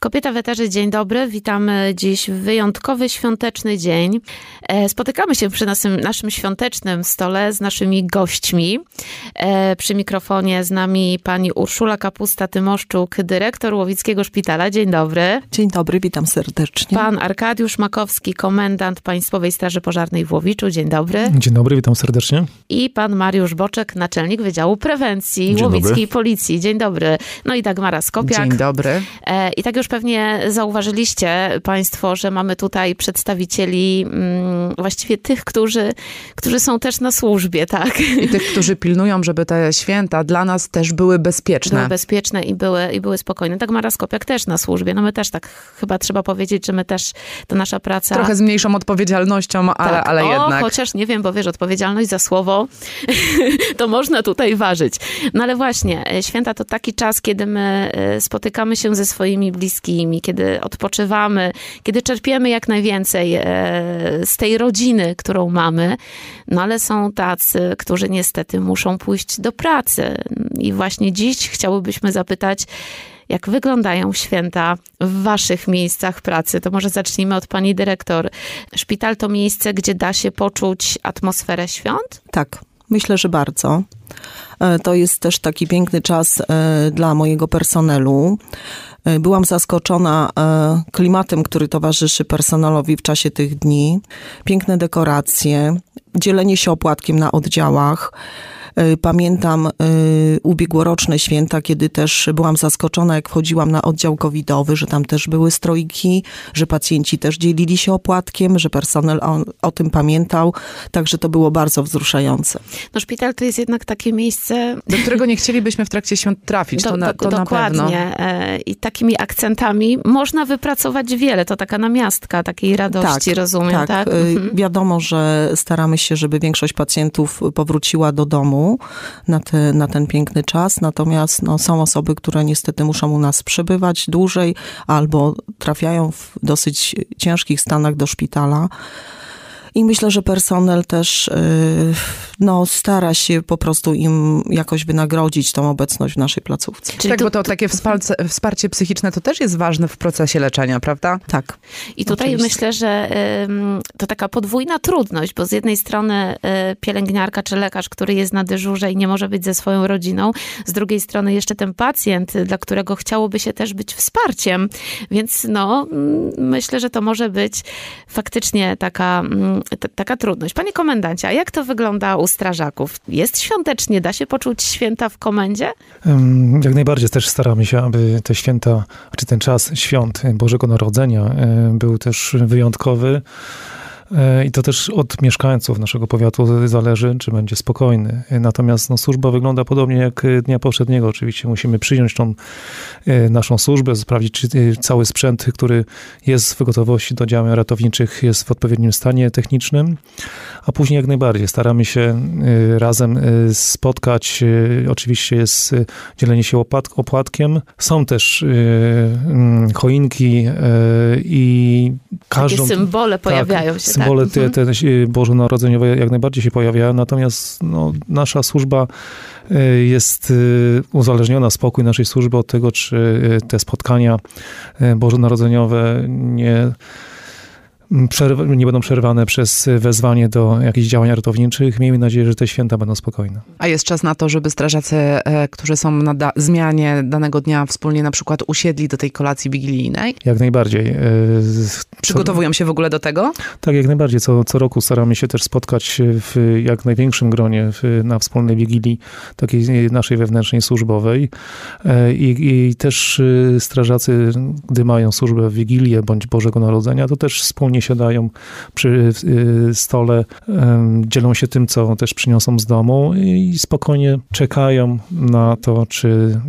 Kobieta w eterze, dzień dobry. Witamy dziś w wyjątkowy świąteczny dzień. E, spotykamy się przy naszym, naszym świątecznym stole z naszymi gośćmi. E, przy mikrofonie z nami pani Urszula Kapusta-Tymoszczuk, dyrektor Łowickiego Szpitala. Dzień dobry. Dzień dobry, witam serdecznie. Pan Arkadiusz Makowski, komendant Państwowej Straży Pożarnej w Łowiczu. Dzień dobry. Dzień dobry, witam serdecznie. I pan Mariusz Boczek, naczelnik Wydziału Prewencji Dzień Łowickiej dobry. Policji. Dzień dobry. No i Dagmara Skopiak. Dzień dobry. E, I tak już pewnie zauważyliście Państwo, że mamy tutaj przedstawicieli mm, właściwie tych, którzy, którzy są też na służbie, tak? I tych, którzy pilnują, żeby te święta dla nas też były bezpieczne. Były bezpieczne i były, i były spokojne. Tak Mara Skopiak też na służbie. No my też tak chyba trzeba powiedzieć, że my też, to nasza praca... Trochę z mniejszą odpowiedzialnością, ale, Tak. ale o, jednak. Chociaż nie wiem, bo wiesz, odpowiedzialność za słowo to można tutaj ważyć. No ale właśnie, e, święta to taki czas, kiedy my e, spotykamy się ze swoimi bliskimi, kiedy odpoczywamy, kiedy czerpiemy jak najwięcej e, z tej rodziny, którą mamy. No ale są tacy, którzy niestety muszą pójść do pracy. I właśnie dziś chciałybyśmy zapytać, jak wyglądają święta w waszych miejscach pracy? To może zacznijmy od pani dyrektor. Szpital to miejsce, gdzie da się poczuć atmosferę świąt? Tak, myślę, że bardzo. E, To jest też taki piękny czas e, dla mojego personelu. E, Byłam zaskoczona e, klimatem, który towarzyszy personelowi w czasie tych dni. Piękne dekoracje, dzielenie się opłatkiem na oddziałach. E, Pamiętam e, ubiegłoroczne święta, kiedy też byłam zaskoczona, jak wchodziłam na oddział covidowy, że tam też były strojki, że pacjenci też dzielili się opłatkiem, że personel o, o tym pamiętał. Także to było bardzo wzruszające. No szpital to jest jednak takie miejsce... Do którego nie chcielibyśmy w trakcie świąt trafić, to, na, to na dokładnie. pewno. E, I takimi akcentami można wypracować wiele. To taka namiastka takiej radości, rozumiem, tak? tak. Mhm. Wiadomo, że staramy się, żeby większość pacjentów powróciła do domu na, te, na ten piękny czas, natomiast no, są osoby, które niestety muszą u nas przebywać dłużej albo trafiają w dosyć ciężkich stanach do szpitala. I myślę, że personel też y, no, stara się po prostu im jakoś wynagrodzić tą obecność w naszej placówce. Czyli tak, tu- bo to takie wsparcie, wsparcie psychiczne to też jest ważne w procesie leczenia, prawda? Tak. I tutaj Oczywiście. myślę, że to taka podwójna trudność, bo z jednej strony y, pielęgniarka czy lekarz, który jest na dyżurze i nie może być ze swoją rodziną, z drugiej strony jeszcze ten pacjent, dla którego chciałoby się też być wsparciem. Więc no, myślę, że to może być faktycznie taka, taka trudność. Panie komendancie, a jak to wygląda u strażaków? Jest świątecznie? Da się poczuć święta w komendzie? Jak najbardziej też staramy się, aby te święta, czy ten czas świąt Bożego Narodzenia e, był też wyjątkowy. E, I to też od mieszkańców naszego powiatu zależy, czy będzie spokojny. E, Natomiast no, służba wygląda podobnie jak dnia poprzedniego. Oczywiście musimy przyjąć tą e, naszą służbę, sprawdzić, czy cały sprzęt, który jest w gotowości do działań ratowniczych, jest w odpowiednim stanie technicznym. A później jak najbardziej staramy się razem spotkać. Oczywiście jest dzielenie się opłat, opłatkiem. Są też choinki i każdą... Takie symbole pojawiają się. Symbole tak? te, Mhm. te e, bożonarodzeniowe jak najbardziej się pojawiają, natomiast no, nasza służba e, jest e, uzależniona, spokój naszej służby od tego, czy te spotkania bożonarodzeniowe nie, nie będą przerwane przez wezwanie do jakichś działań ratowniczych. Miejmy nadzieję, że te święta będą spokojne. A jest czas na to, żeby strażacy, e, którzy są na da- zmianie danego dnia wspólnie na przykład usiedli do tej kolacji wigilijnej? Jak najbardziej. e, Przygotowują się w ogóle do tego? Tak, jak najbardziej. Co, co roku staramy się też spotkać w jak największym gronie na wspólnej wigilii takiej naszej wewnętrznej służbowej. E, I, I też strażacy, gdy mają służbę w Wigilię bądź Bożego Narodzenia, to też wspólnie siadają przy y, stole, dzielą się tym, co też przyniosą z domu i spokojnie czekają na to, czy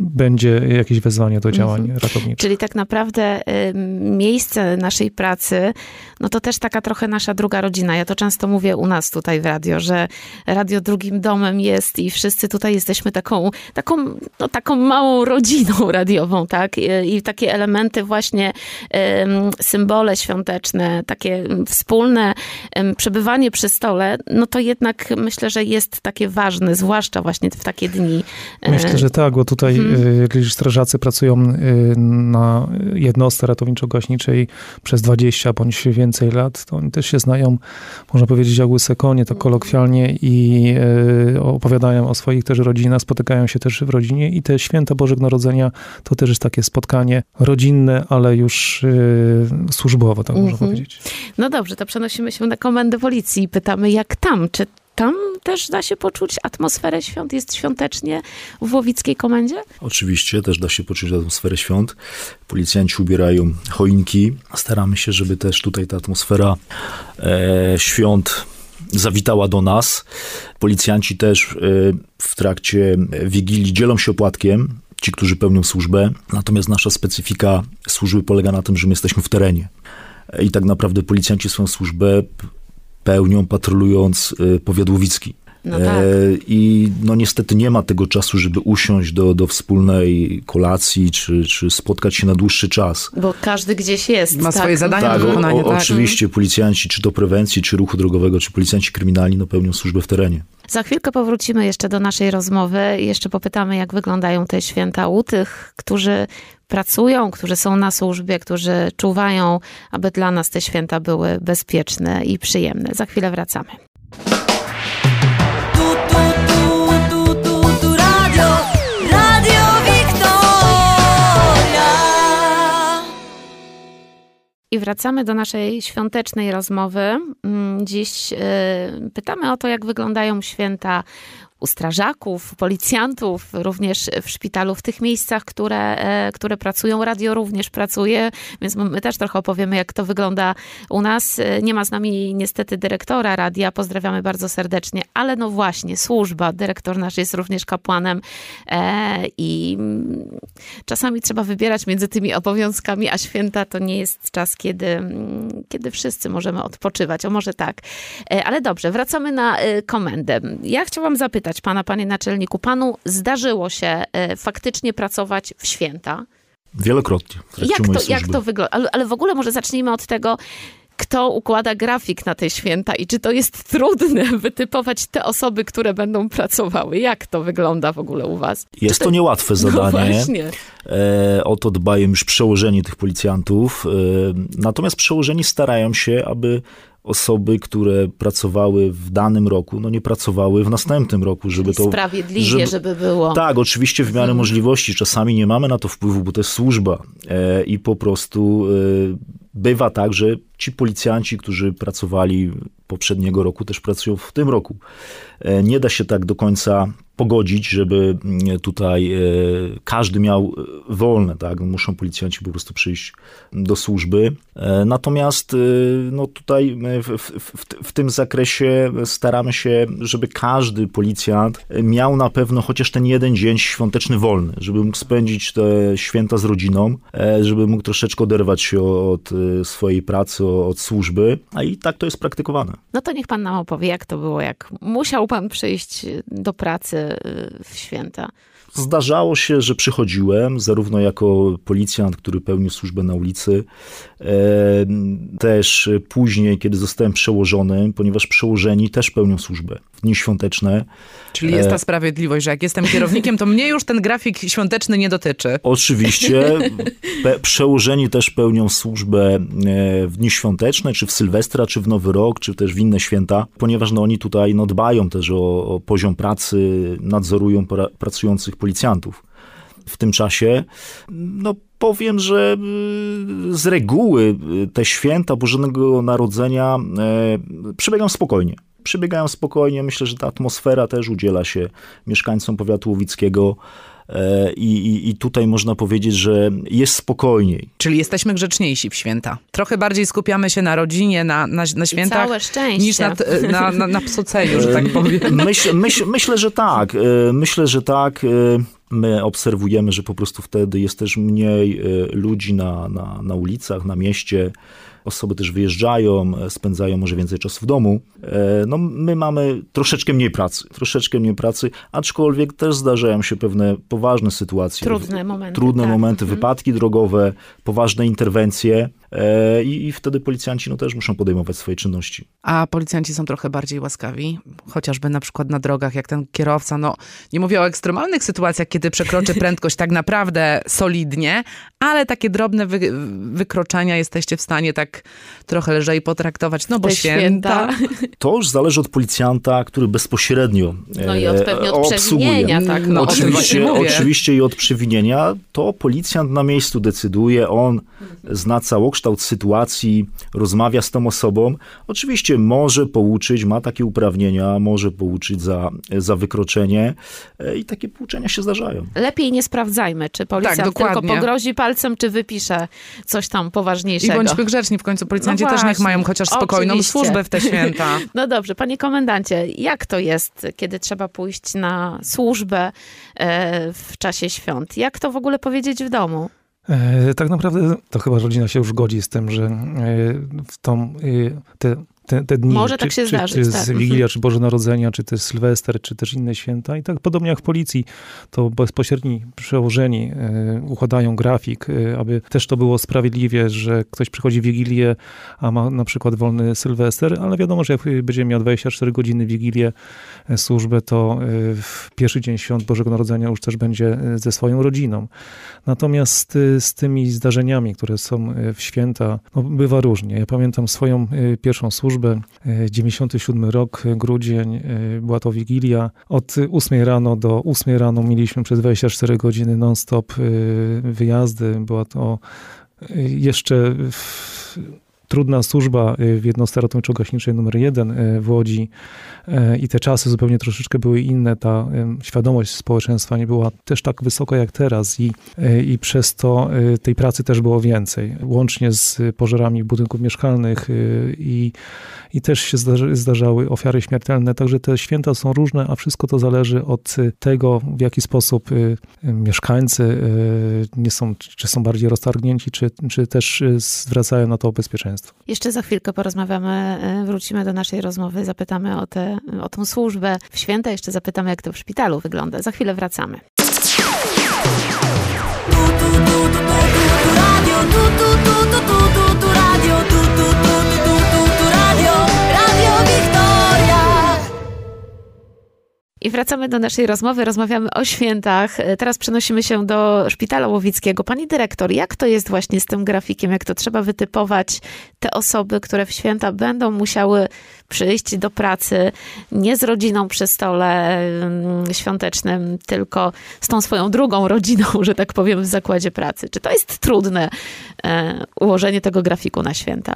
będzie jakieś wezwanie do działań Mhm. ratowniczych. Czyli tak naprawdę y, miejsce naszej pracy, no to też taka trochę nasza druga rodzina. Ja to często mówię u nas tutaj w radio, że radio drugim domem jest i wszyscy tutaj jesteśmy taką, taką, no, taką małą rodziną radiową, tak? I, i takie elementy właśnie, ym, symbole świąteczne, takie wspólne ym, przebywanie przy stole, no to jednak myślę, że jest takie ważne, zwłaszcza właśnie w takie dni. Myślę, y, że tak, bo tutaj Jeżeli strażacy pracują na jednostce ratowniczo-gaśniczej przez 20 bądź więcej lat, to oni też się znają, można powiedzieć, jak łyse konie, tak kolokwialnie i opowiadają o swoich też rodzinach, spotykają się też w rodzinie i te święta Bożego Narodzenia to też jest takie spotkanie rodzinne, ale już służbowe, tak można mhm. powiedzieć. No dobrze, to przenosimy się na komendę policji i pytamy, jak tam? Czy tam też da się poczuć atmosferę świąt? Jest świątecznie w Łowickiej Komendzie? Oczywiście, też da się poczuć atmosferę świąt. Policjanci ubierają choinki. Staramy się, żeby też tutaj ta atmosfera e, świąt zawitała do nas. Policjanci też e, w trakcie Wigilii dzielą się opłatkiem, ci, którzy pełnią służbę. Natomiast nasza specyfika służby polega na tym, że my jesteśmy w terenie. I tak naprawdę policjanci swoją służbę pełnią patrolując y, powiat łowicki. No tak. E, I no niestety nie ma tego czasu, żeby usiąść do, do wspólnej kolacji, czy, czy spotkać się na dłuższy czas. Bo każdy gdzieś jest. Ma tak? swoje zadania tak, do wykonania. O, o, tak. Oczywiście policjanci, czy do prewencji, czy ruchu drogowego, czy policjanci kryminalni, no pełnią służbę w terenie. Za chwilkę powrócimy jeszcze do naszej rozmowy. Jeszcze popytamy, jak wyglądają te święta u tych, którzy pracują, którzy są na służbie, którzy czuwają, aby dla nas te święta były bezpieczne i przyjemne. Za chwilę wracamy. I wracamy do naszej świątecznej rozmowy. Mm, dziś y, pytamy o to, jak wyglądają święta u strażaków, policjantów, również w szpitalu, w tych miejscach, które, e, które pracują. Radio również pracuje, więc my też trochę opowiemy, jak to wygląda u nas. E, nie ma z nami niestety dyrektora radia, pozdrawiamy bardzo serdecznie, ale no właśnie, służba, dyrektor nasz jest również kapłanem e, i czasami trzeba wybierać między tymi obowiązkami, a święta to nie jest czas, kiedy, mm, kiedy wszyscy możemy odpoczywać, o może tak. Ale dobrze, wracamy na komendę. Ja chciałam zapytać, zapytać pana, panie naczelniku, panu zdarzyło się e, faktycznie pracować w święta? Wielokrotnie. Jak to, jak to wygląda? Ale, ale w ogóle może zacznijmy od tego, kto układa grafik na te święta i czy to jest trudne wytypować te osoby, które będą pracowały? Jak to wygląda w ogóle u was? Jest to, to niełatwe no zadanie. No. E, o to dbają już przełożeni tych policjantów. E, natomiast przełożeni starają się, aby osoby, które pracowały w danym roku, no nie pracowały w następnym roku, żeby to... Sprawiedliwie, żeby, żeby było. Tak, oczywiście w miarę hmm. możliwości. Czasami nie mamy na to wpływu, bo to jest służba e, i po prostu e, bywa tak, że ci policjanci, którzy pracowali poprzedniego roku, też pracują w tym roku. E, nie da się tak do końca pogodzić, żeby mm, tutaj e, każdy miał e, wolne, tak? Muszą policjanci po prostu przyjść do służby. Natomiast no tutaj w, w, w, tym zakresie staramy się, żeby każdy policjant miał na pewno chociaż ten jeden dzień świąteczny wolny, żeby mógł spędzić te święta z rodziną, żeby mógł troszeczkę oderwać się od swojej pracy, od służby, a i tak to jest praktykowane. No to niech pan nam opowie, jak to było, jak musiał pan przyjść do pracy w święta. Zdarzało się, że przychodziłem, zarówno jako policjant, który pełnił służbę na ulicy, e, też później, kiedy zostałem przełożonym, ponieważ przełożeni też pełnią służbę dni świąteczne. Czyli jest ta e, sprawiedliwość, że jak jestem kierownikiem, to mnie już ten grafik świąteczny nie dotyczy. Oczywiście. przełożeni też pełnią służbę e, w dni świąteczne, czy w Sylwestra, czy w Nowy Rok, czy też w inne święta, ponieważ no, oni tutaj no, dbają też o, o poziom pracy, nadzorują pra, pracujących policjantów. W tym czasie, no powiem, że y, z reguły y, te święta Bożego Narodzenia e, przebiegają spokojnie przebiegają spokojnie. Myślę, że ta atmosfera też udziela się mieszkańcom powiatu łowickiego. E, I, i, I, tutaj można powiedzieć, że jest spokojniej. Czyli jesteśmy grzeczniejsi w święta. Trochę bardziej skupiamy się na rodzinie, na, na, na świętach. Całe szczęście. Niż na, na, na, na psoceniu, że tak powiem. Myśl, myśl, myślę, że tak. E, myślę, że tak. E, my obserwujemy, że po prostu wtedy jest też mniej ludzi na, na, na ulicach, na mieście osoby też wyjeżdżają, e, spędzają może więcej czasu w domu. E, no, my mamy troszeczkę mniej pracy, troszeczkę mniej pracy, aczkolwiek też zdarzają się pewne poważne sytuacje. Trudne momenty. Trudne tak. momenty, mhm. wypadki drogowe, poważne interwencje. E, i, i wtedy policjanci no, też muszą podejmować swoje czynności. A policjanci są trochę bardziej łaskawi, chociażby na przykład na drogach, jak ten kierowca, no nie mówię o ekstremalnych sytuacjach, kiedy przekroczy prędkość tak naprawdę solidnie, ale takie drobne wy, wykroczenia jesteście w stanie tak trochę lżej potraktować, no bo Te święta. To już zależy od policjanta, który bezpośrednio No i od e, pewnie od obsługuje. przewinienia, tak. No, Oczywiście, oczywiście i od przewinienia, to policjant na miejscu decyduje, on zna całokształt sytuacji, rozmawia z tą osobą. Oczywiście może pouczyć, ma takie uprawnienia, może pouczyć za, za wykroczenie e, i takie pouczenia się zdarzają. Lepiej nie sprawdzajmy, czy policjant Tak, tylko pogrozi palcem, czy wypisze coś tam I poważniejszego. bądźmy grzeczni, w końcu policjanci No też niech mają chociaż spokojną Oczywiście. służbę w te święta. No dobrze, panie komendancie, jak to jest, kiedy trzeba pójść na służbę e, w czasie świąt? Jak to w ogóle powiedzieć w domu? E, tak naprawdę to chyba rodzina się już godzi z tym, że e, w tą, e, te, te, te dni, Może tak czy, się czy, zdarzyć, czy tak. z Mhm. Wigilia, czy Boże Narodzenia, czy to jest Sylwester, czy też inne święta. I tak podobnie jak w policji, to bezpośredni przełożeni e, układają grafik, e, aby też to było sprawiedliwie, że ktoś przychodzi w Wigilię, a ma na przykład wolny Sylwester, ale wiadomo, że jak będzie miał 24 godziny Wigilię, e, służbę, to w pierwszy dzień świąt Bożego Narodzenia już też będzie ze swoją rodziną. Natomiast z tymi zdarzeniami, które są w święta, no, bywa różnie. Ja pamiętam swoją pierwszą służbę, y, 97 rok, y, grudzień, y, była to Wigilia. Od 8 rano do 8 rano mieliśmy przez 24 godziny non-stop y, wyjazdy. Była to jeszcze w, trudna służba y, w jednostce ratowniczo-gaśniczej numer 1 y, w Łodzi y, i te czasy zupełnie troszeczkę były inne. Ta świadomość społeczeństwa nie była też tak wysoka jak teraz i, i przez to tej pracy też było więcej. Łącznie z pożarami budynków mieszkalnych i, i też się zdarzały ofiary śmiertelne. Także te święta są różne, a wszystko to zależy od tego, w jaki sposób mieszkańcy nie są, czy są bardziej roztargnięci, czy, czy też zwracają na to bezpieczeństwo. Jeszcze za chwilkę porozmawiamy, e, wrócimy do naszej rozmowy, zapytamy o, tę o tą służbę w święta, jeszcze zapytamy, jak to w szpitalu wygląda. Za chwilę wracamy. Radio tu tu tu I wracamy do naszej rozmowy, rozmawiamy o świętach. E, Teraz przenosimy się do szpitala łowickiego. Pani dyrektor, jak to jest właśnie z tym grafikiem? Jak to trzeba wytypować te osoby, które w święta będą musiały przyjść do pracy nie z rodziną przy stole mm, świątecznym, tylko z tą swoją drugą rodziną, że tak powiem, w zakładzie pracy? Czy to jest trudne e, ułożenie tego grafiku na święta?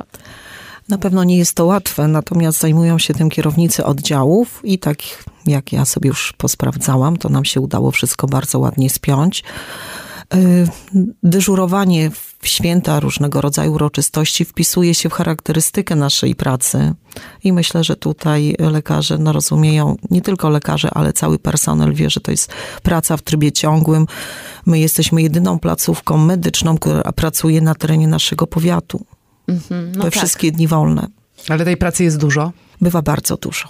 Na pewno nie jest to łatwe, natomiast zajmują się tym kierownicy oddziałów i tak jak ja sobie już posprawdzałam, to nam się udało wszystko bardzo ładnie spiąć. Y, Dyżurowanie w święta różnego rodzaju uroczystości wpisuje się w charakterystykę naszej pracy i myślę, że tutaj lekarze no, rozumieją, nie tylko lekarze, ale cały personel wie, że to jest praca w trybie ciągłym. My jesteśmy jedyną placówką medyczną, która pracuje na terenie naszego powiatu Mhm, no we tak. wszystkie dni wolne. Ale tej pracy jest dużo. Bywa bardzo dużo.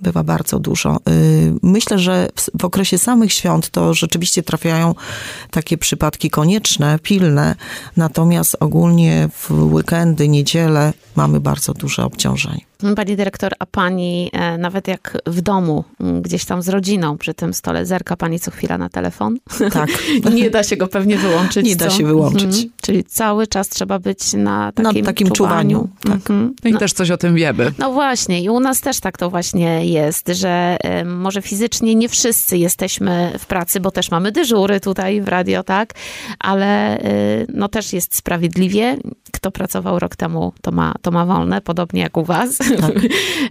Bywa bardzo dużo. Y, Myślę, że w, w okresie samych świąt to rzeczywiście trafiają takie przypadki konieczne, pilne, natomiast ogólnie w weekendy, niedzielę mamy bardzo duże obciążenie. Pani dyrektor, a pani e, nawet jak w domu, gdzieś tam z rodziną przy tym stole, zerka pani co chwila na telefon? Tak. Nie da się go pewnie wyłączyć. Nie da co? się wyłączyć. Mhm. Czyli cały czas trzeba być na Na takim, takim czuwaniu, tak. Mhm. No i No, też coś o tym wiemy. no właśnie, i u nas też tak to właśnie jest, że e, może fizycznie nie wszyscy jesteśmy w pracy, bo też mamy dyżury tutaj w radio, tak? Ale e, no też jest sprawiedliwie. Kto pracował rok temu, to ma, to ma wolne, podobnie jak u was.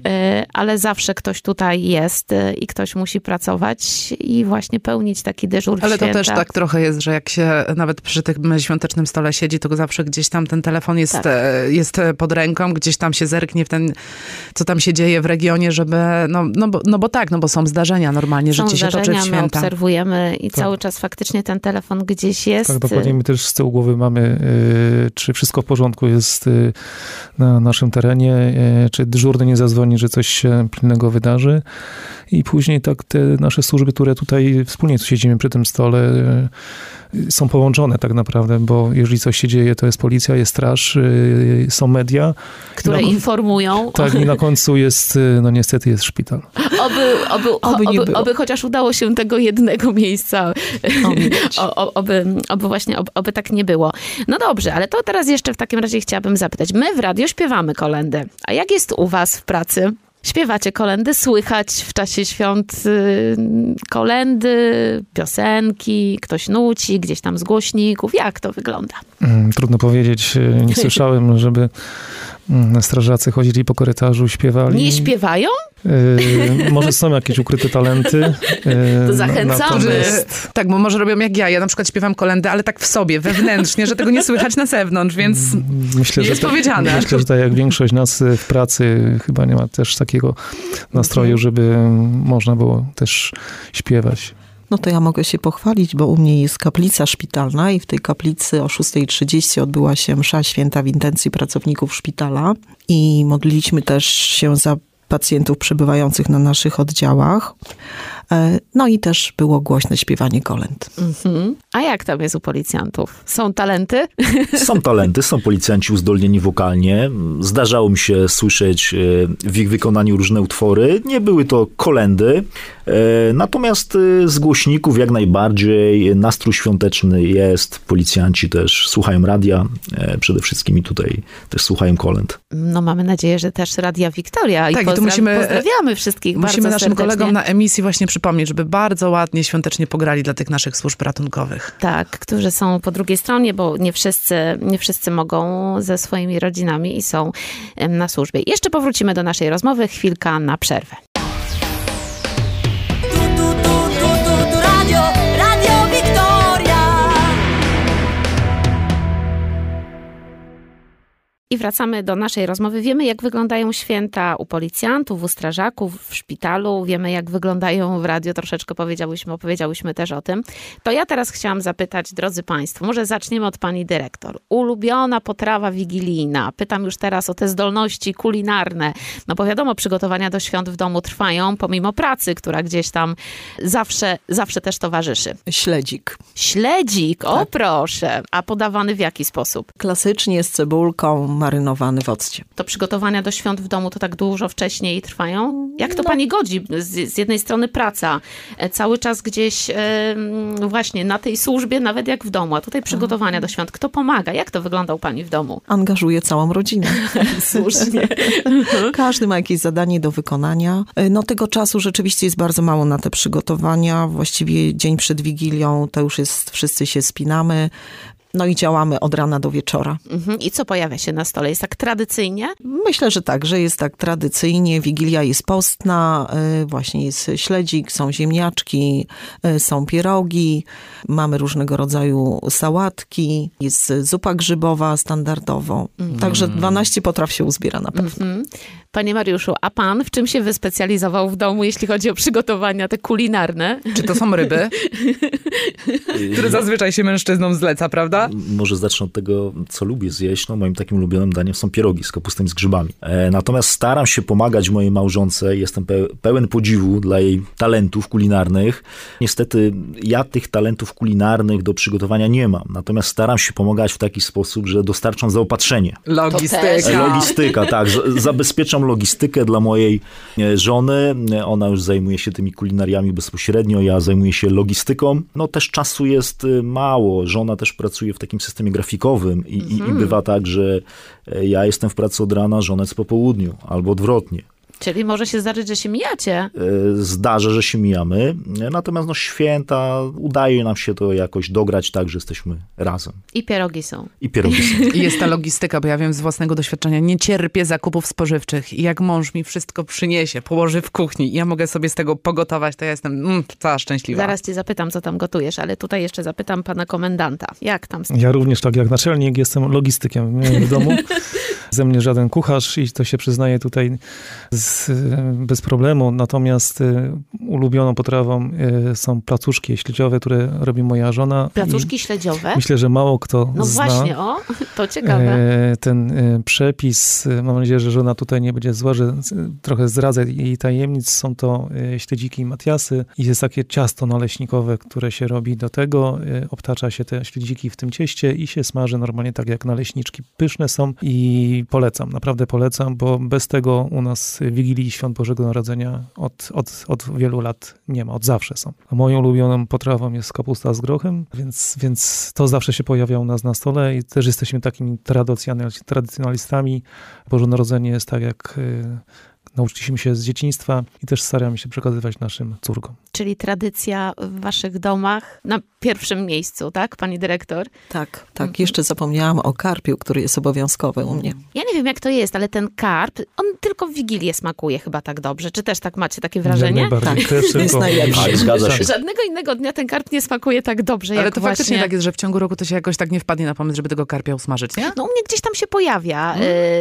E, Ale zawsze ktoś tutaj jest e, i ktoś musi pracować i właśnie pełnić taki dyżur w Ale to święta. też tak trochę jest, że jak się nawet przy tym świątecznym stole siedzi, to zawsze gdzieś tam ten telefon jest, Tak. e, jest pod ręką, gdzieś tam się zerknie w ten, co tam się dzieje w regionie, żeby, no, no, bo, no bo tak, no bo są zdarzenia normalnie, Są życie się toczy w zdarzenia, my święta. obserwujemy i Tak. cały czas faktycznie ten telefon gdzieś jest. Tak, dokładnie. My też z tyłu głowy mamy, y, czy wszystko w porządku jest y, na naszym terenie, y, czy dyżurny nie zadzwoni, że coś się pilnego wydarzy. i później tak te nasze służby, które tutaj wspólnie siedzimy przy tym stole, są połączone tak naprawdę, bo jeżeli coś się dzieje, to jest policja, jest straż, e, są media. Które No, informują. Tak, i na końcu jest, e, no niestety jest szpital. Oby, oby, Oby nie oby, było. oby chociaż udało się tego jednego miejsca. Oby. O, oby, oby właśnie, oby, oby tak nie było. No dobrze, ale to teraz jeszcze w takim razie chciałabym zapytać. My w radio śpiewamy kolendy. A jak jest u was w pracy? Śpiewacie kolendy, słychać w czasie świąt y, kolendy, piosenki, ktoś nuci, gdzieś tam z głośników. Jak to wygląda? Mm, Trudno powiedzieć, e, nie słyszałem, żeby strażacy chodzili po korytarzu, śpiewali. Nie śpiewają? E, może są jakieś ukryte talenty. e, To zachęcamy. natomiast- Tak, bo może robią jak ja. Ja na przykład śpiewam kolendę, ale tak w sobie, wewnętrznie, że tego nie słychać na zewnątrz, więc Myślę, Nie że jest tak- powiedziane. Myślę, że tak jak większość nas e, w pracy chyba nie ma też takiego nastroju, żeby mm, można było też śpiewać. No to ja mogę się pochwalić, bo u mnie jest kaplica szpitalna i w tej kaplicy o 6.30 odbyła się msza święta w intencji pracowników szpitala i modliliśmy też się za pacjentów przebywających na naszych oddziałach. E, No i też było głośne śpiewanie kolęd. Mhm. A jak tam jest u policjantów? Są talenty? Są talenty, są policjanci uzdolnieni wokalnie. Zdarzało mi się słyszeć e, w ich wykonaniu różne utwory. Nie były to kolendy. E, Natomiast z głośników jak najbardziej nastrój świąteczny jest. Policjanci też słuchają radia. Przede wszystkim i tutaj też słuchają kolęd. No mamy nadzieję, że też Radia Wiktoria. Tak, i I tu pozdra- musimy- pozdrawiamy wszystkich musimy bardzo naszym serdecznie. kolegom na emisji właśnie przypomnieć, żeby bardzo ładnie, świątecznie pograli dla tych naszych służb ratunkowych. Tak, którzy są po drugiej stronie, bo nie wszyscy, nie wszyscy mogą ze swoimi rodzinami i są na służbie. Jeszcze powrócimy do naszej rozmowy, chwilka na przerwę. I wracamy do naszej rozmowy. Wiemy, jak wyglądają święta u policjantów, u strażaków, w szpitalu. Wiemy, jak wyglądają w radio. Troszeczkę powiedziałyśmy, opowiedziałyśmy też o tym. To ja teraz chciałam zapytać, drodzy Państwo, może zaczniemy od Pani Dyrektor. Ulubiona potrawa wigilijna. Pytam już teraz o te zdolności kulinarne. No bo wiadomo, przygotowania do świąt w domu trwają, pomimo pracy, która gdzieś tam zawsze, zawsze też towarzyszy. Śledzik. Śledzik, o Tak. proszę. A podawany w jaki sposób? Klasycznie z cebulką, marynowany w occie. to przygotowania do świąt w domu to tak dużo wcześniej trwają? Jak to No. pani godzi? Z, z jednej strony praca, e, cały czas gdzieś e, właśnie na tej służbie, nawet jak w domu, a tutaj przygotowania do świąt. Kto pomaga? Jak to wygląda u pani w domu? Angażuje całą rodzinę. Słusznie. Każdy ma jakieś zadanie do wykonania. No tego czasu rzeczywiście jest bardzo mało na te przygotowania. Właściwie dzień przed Wigilią to już jest, wszyscy się spinamy. No i działamy od rana do wieczora. Mhm. I co pojawia się na stole? Jest tak tradycyjnie? Myślę, że tak, że jest tak tradycyjnie. Wigilia jest postna, y, właśnie jest śledzik, są ziemniaczki, y, są pierogi, mamy różnego rodzaju sałatki, jest zupa grzybowa standardowo. Także 12 potraw się uzbiera na pewno. Mhm. Panie Mariuszu, a pan w czym się wyspecjalizował w domu, jeśli chodzi o przygotowania te kulinarne? Czy to są ryby, które zazwyczaj się mężczyznom zleca, prawda? Może zacznę od tego, co lubię zjeść. No, moim takim ulubionym daniem są pierogi z kapustą i z grzybami. E, natomiast staram się pomagać mojej małżonce. Jestem pe pełen podziwu dla jej talentów kulinarnych. Niestety ja tych talentów kulinarnych do przygotowania nie mam. Natomiast staram się pomagać w taki sposób, że dostarczam zaopatrzenie. Logistyka. E, Logistyka, tak. Zabezpieczam logistykę dla mojej e, żony. E, Ona już zajmuje się tymi kulinariami bezpośrednio, ja zajmuję się logistyką. No też czasu jest mało. Żona też pracuje w takim systemie grafikowym i, i, i bywa tak, że e, ja jestem w pracy od rana, żona jest po południu albo odwrotnie. Czyli może się zdarzyć, że się mijacie. E, Zdarza, że się mijamy, natomiast no święta udaje nam się to jakoś dograć tak, że jesteśmy razem. I pierogi są. I pierogi są. I jest ta logistyka, bo ja wiem z własnego doświadczenia, nie cierpię zakupów spożywczych. I jak mąż mi wszystko przyniesie, położy w kuchni i ja mogę sobie z tego pogotować, to ja jestem mm, cała szczęśliwa. Zaraz cię zapytam, co tam gotujesz, ale tutaj jeszcze zapytam pana komendanta. Jak tam? Ja również, tak jak naczelnik, jestem logistykiem w domu. ze mnie żaden kucharz i to się przyznaje tutaj z, bez problemu. Natomiast y, ulubioną potrawą y, są placuszki śledziowe, które robi moja żona. Placuszki śledziowe? Myślę, że mało kto No zna. właśnie, o, to ciekawe. E, Ten e, przepis, mam nadzieję, że żona tutaj nie będzie zła, że trochę zdradzę jej tajemnic. Są to e, śledziki i matiasy i jest takie ciasto naleśnikowe, które się robi do tego. Obtacza się te śledziki w tym cieście i się smaży normalnie tak jak naleśniczki. Pyszne są i polecam, naprawdę polecam, bo bez tego u nas Wigilii Świąt Bożego Narodzenia od, od, od wielu lat nie ma, od zawsze są. A moją ulubioną potrawą jest kapusta z grochem, więc, więc to zawsze się pojawia u nas na stole i też jesteśmy takimi tradycjonal- tradycjonalistami. Boże Narodzenie jest tak, jak y, nauczyliśmy się z dzieciństwa i też staramy się przekazywać naszym córkom. Czyli tradycja w waszych domach na pierwszym miejscu, tak, pani dyrektor? Tak, tak. Jeszcze zapomniałam o karpiu, który jest obowiązkowy u mnie. Ja nie wiem, jak to jest, ale ten karp, on tylko w Wigilię smakuje chyba tak dobrze. Czy też tak macie takie wrażenie? najbardziej. Tak. Też Jest najlepszy. Tak, zgadza się. Żadnego innego dnia ten karp nie smakuje tak dobrze, Ale jak to właśnie... faktycznie tak jest, że w ciągu roku to się jakoś tak nie wpadnie na pomysł, żeby tego karpia usmażyć, nie? No u mnie gdzieś tam się pojawia.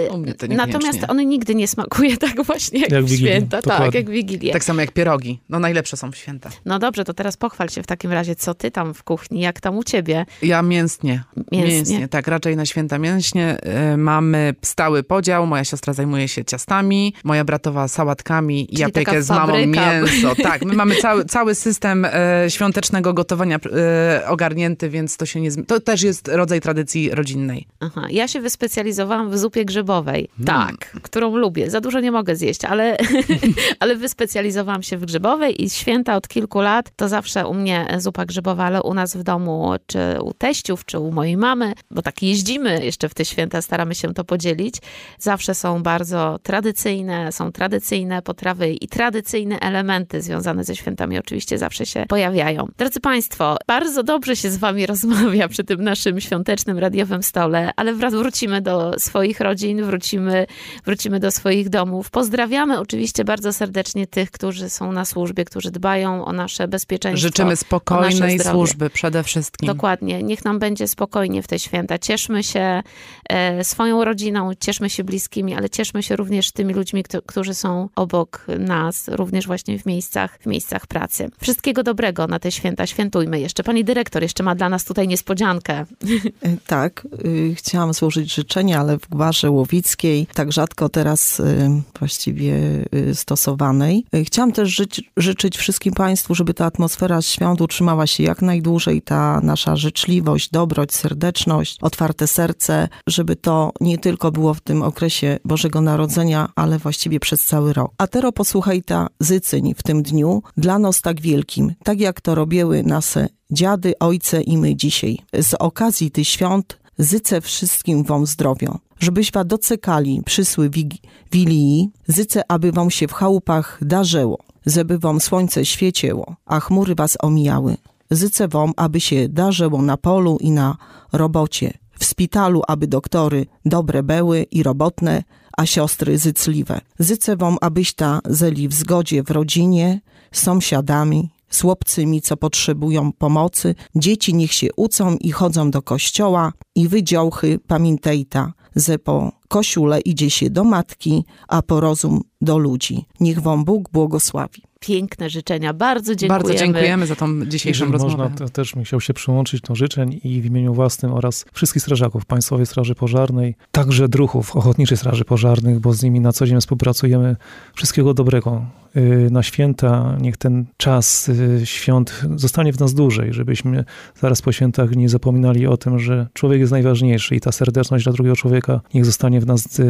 y, u mnie to niekoniecznie. Natomiast on nigdy nie smakuje tak właśnie jak, Jak w Wigilię, święta. Tak, dokładnie. jak w Wigilię. Tak samo jak pierogi. No najlepsze są w święta. No dobrze, to teraz pochwal się w takim razie, co ty tam w kuchni, jak tam u ciebie? Ja mięsnie. Mięsnie. tak, raczej na święta mięśnie. Y, Mamy stały podział. Moja siostra zajmuje się ciastami, moja bratowa sałatkami, Czyli ja piekę z mamą fabryka. mięso. Tak, my mamy cały, cały system e, świątecznego gotowania e, ogarnięty, więc to się nie... To też jest rodzaj tradycji rodzinnej. Aha, ja się wyspecjalizowałam w zupie grzybowej. Mm. Tak, którą lubię. Za dużo nie mogę zjeść, ale, ale wyspecjalizowałam się w grzybowej i święta od kilku lat to zawsze u mnie zupa grzybowa, ale u nas w domu, czy u teściów, czy u mojej mamy, bo tak jeździmy jeszcze w te święta, staramy się to podzielić. Zawsze są bardzo tradycyjne, są tradycyjne potrawy i tradycyjne elementy związane ze świętami oczywiście zawsze się pojawiają. Drodzy Państwo, bardzo dobrze się z Wami rozmawia przy tym naszym świątecznym radiowym stole, ale wrócimy do swoich rodzin, wrócimy, wrócimy do swoich domów. Pozdrawiamy oczywiście bardzo serdecznie tych, którzy są na służbie, którzy dbają o nasze bezpieczeństwo. Życzymy spokojnej służby przede wszystkim. Dokładnie. Niech nam będzie spokojnie w te święta. Cieszmy się e, swoją rodziną, cieszmy się bliskimi, ale cieszmy się również tymi ludźmi, kto, którzy są obok nas, również właśnie w miejscach, w miejscach pracy. Wszystkiego dobrego na te święta. Świętujmy jeszcze. Pani dyrektor jeszcze ma dla nas tutaj niespodziankę. Y, Tak, y, chciałam złożyć życzenia, ale w gwarze łowickiej, tak rzadko teraz y, właściwie y, stosowanej. Y, Chciałam też życzyć wszystkim Państwu, żeby ta atmosfera świąt utrzymała się jak najdłużej, ta nasza życzliwość, dobroć, serdeczność, otwarte serce, żeby to nie tylko było w tym okresie Bożego Narodzenia, ale właściwie przez cały rok. A teraz posłuchaj ta zycyń w tym dniu, dla nas tak wielkim, tak jak to robiły nasze dziady, ojce i my dzisiaj. Z okazji tych świąt zycę wszystkim wam zdrowia. Żebyś docekali przysły wilii, zycę, aby wam się w chałupach darzyło, żeby wam słońce świeciło, a chmury was omijały. Zycę wam, aby się darzyło na polu i na robocie, w szpitalu, aby doktory dobre beły i robotne, a siostry zycliwe. Zycę wam, abyś ta zeli w zgodzie w rodzinie, z sąsiadami, z co potrzebują pomocy. Dzieci niech się ucą i chodzą do kościoła i wy działchy pamiętajta, że po kośule idzie się do matki, a po rozum do ludzi. Niech wam Bóg błogosławi. Piękne życzenia. Bardzo dziękujemy. Bardzo dziękujemy za tą dzisiejszą Jeżeli rozmowę. można, to też bym chciał się przyłączyć do życzeń i w imieniu własnym oraz wszystkich strażaków Państwowej Straży Pożarnej, także druhów Ochotniczej Straży Pożarnych, bo z nimi na co dzień współpracujemy. Wszystkiego dobrego y, na święta. Niech ten czas y, świąt zostanie w nas dłużej, żebyśmy zaraz po świętach nie zapominali o tym, że człowiek jest najważniejszy i ta serdeczność dla drugiego człowieka niech zostanie w nas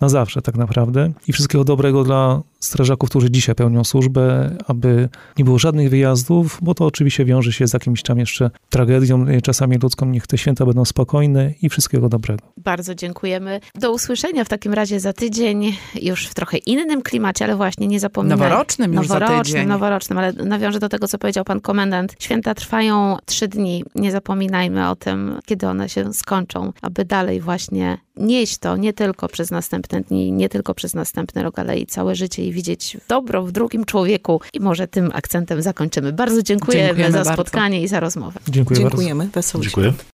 na zawsze tak naprawdę. I wszystkiego dobrego dla strażaków, którzy dzisiaj pełnią służbę, aby nie było żadnych wyjazdów, bo to oczywiście wiąże się z jakimś tam jeszcze tragedią, y, czasami ludzką. Niech te święta będą spokojne i wszystkiego dobrego. Bardzo dziękujemy. Do usłyszenia w takim razie za tydzień, już w trochę innym klimacie, ale właśnie nie zapominajmy. Noworocznym już za noworocznym, tydzień. noworocznym, ale nawiążę do tego, co powiedział pan komendant. Święta trwają trzy dni. Nie zapominajmy o tym, kiedy one się skończą, aby dalej właśnie nieść to nie tylko przez następne dni, nie tylko przez następny rok, ale i całe życie i widzieć dobro w drugim człowieku. I może tym akcentem zakończymy. Bardzo dziękujemy, Dziękujemy za bardzo. spotkanie i za rozmowę. Dziękuję bardzo. Dziękujemy. Wesołych Dziękuję.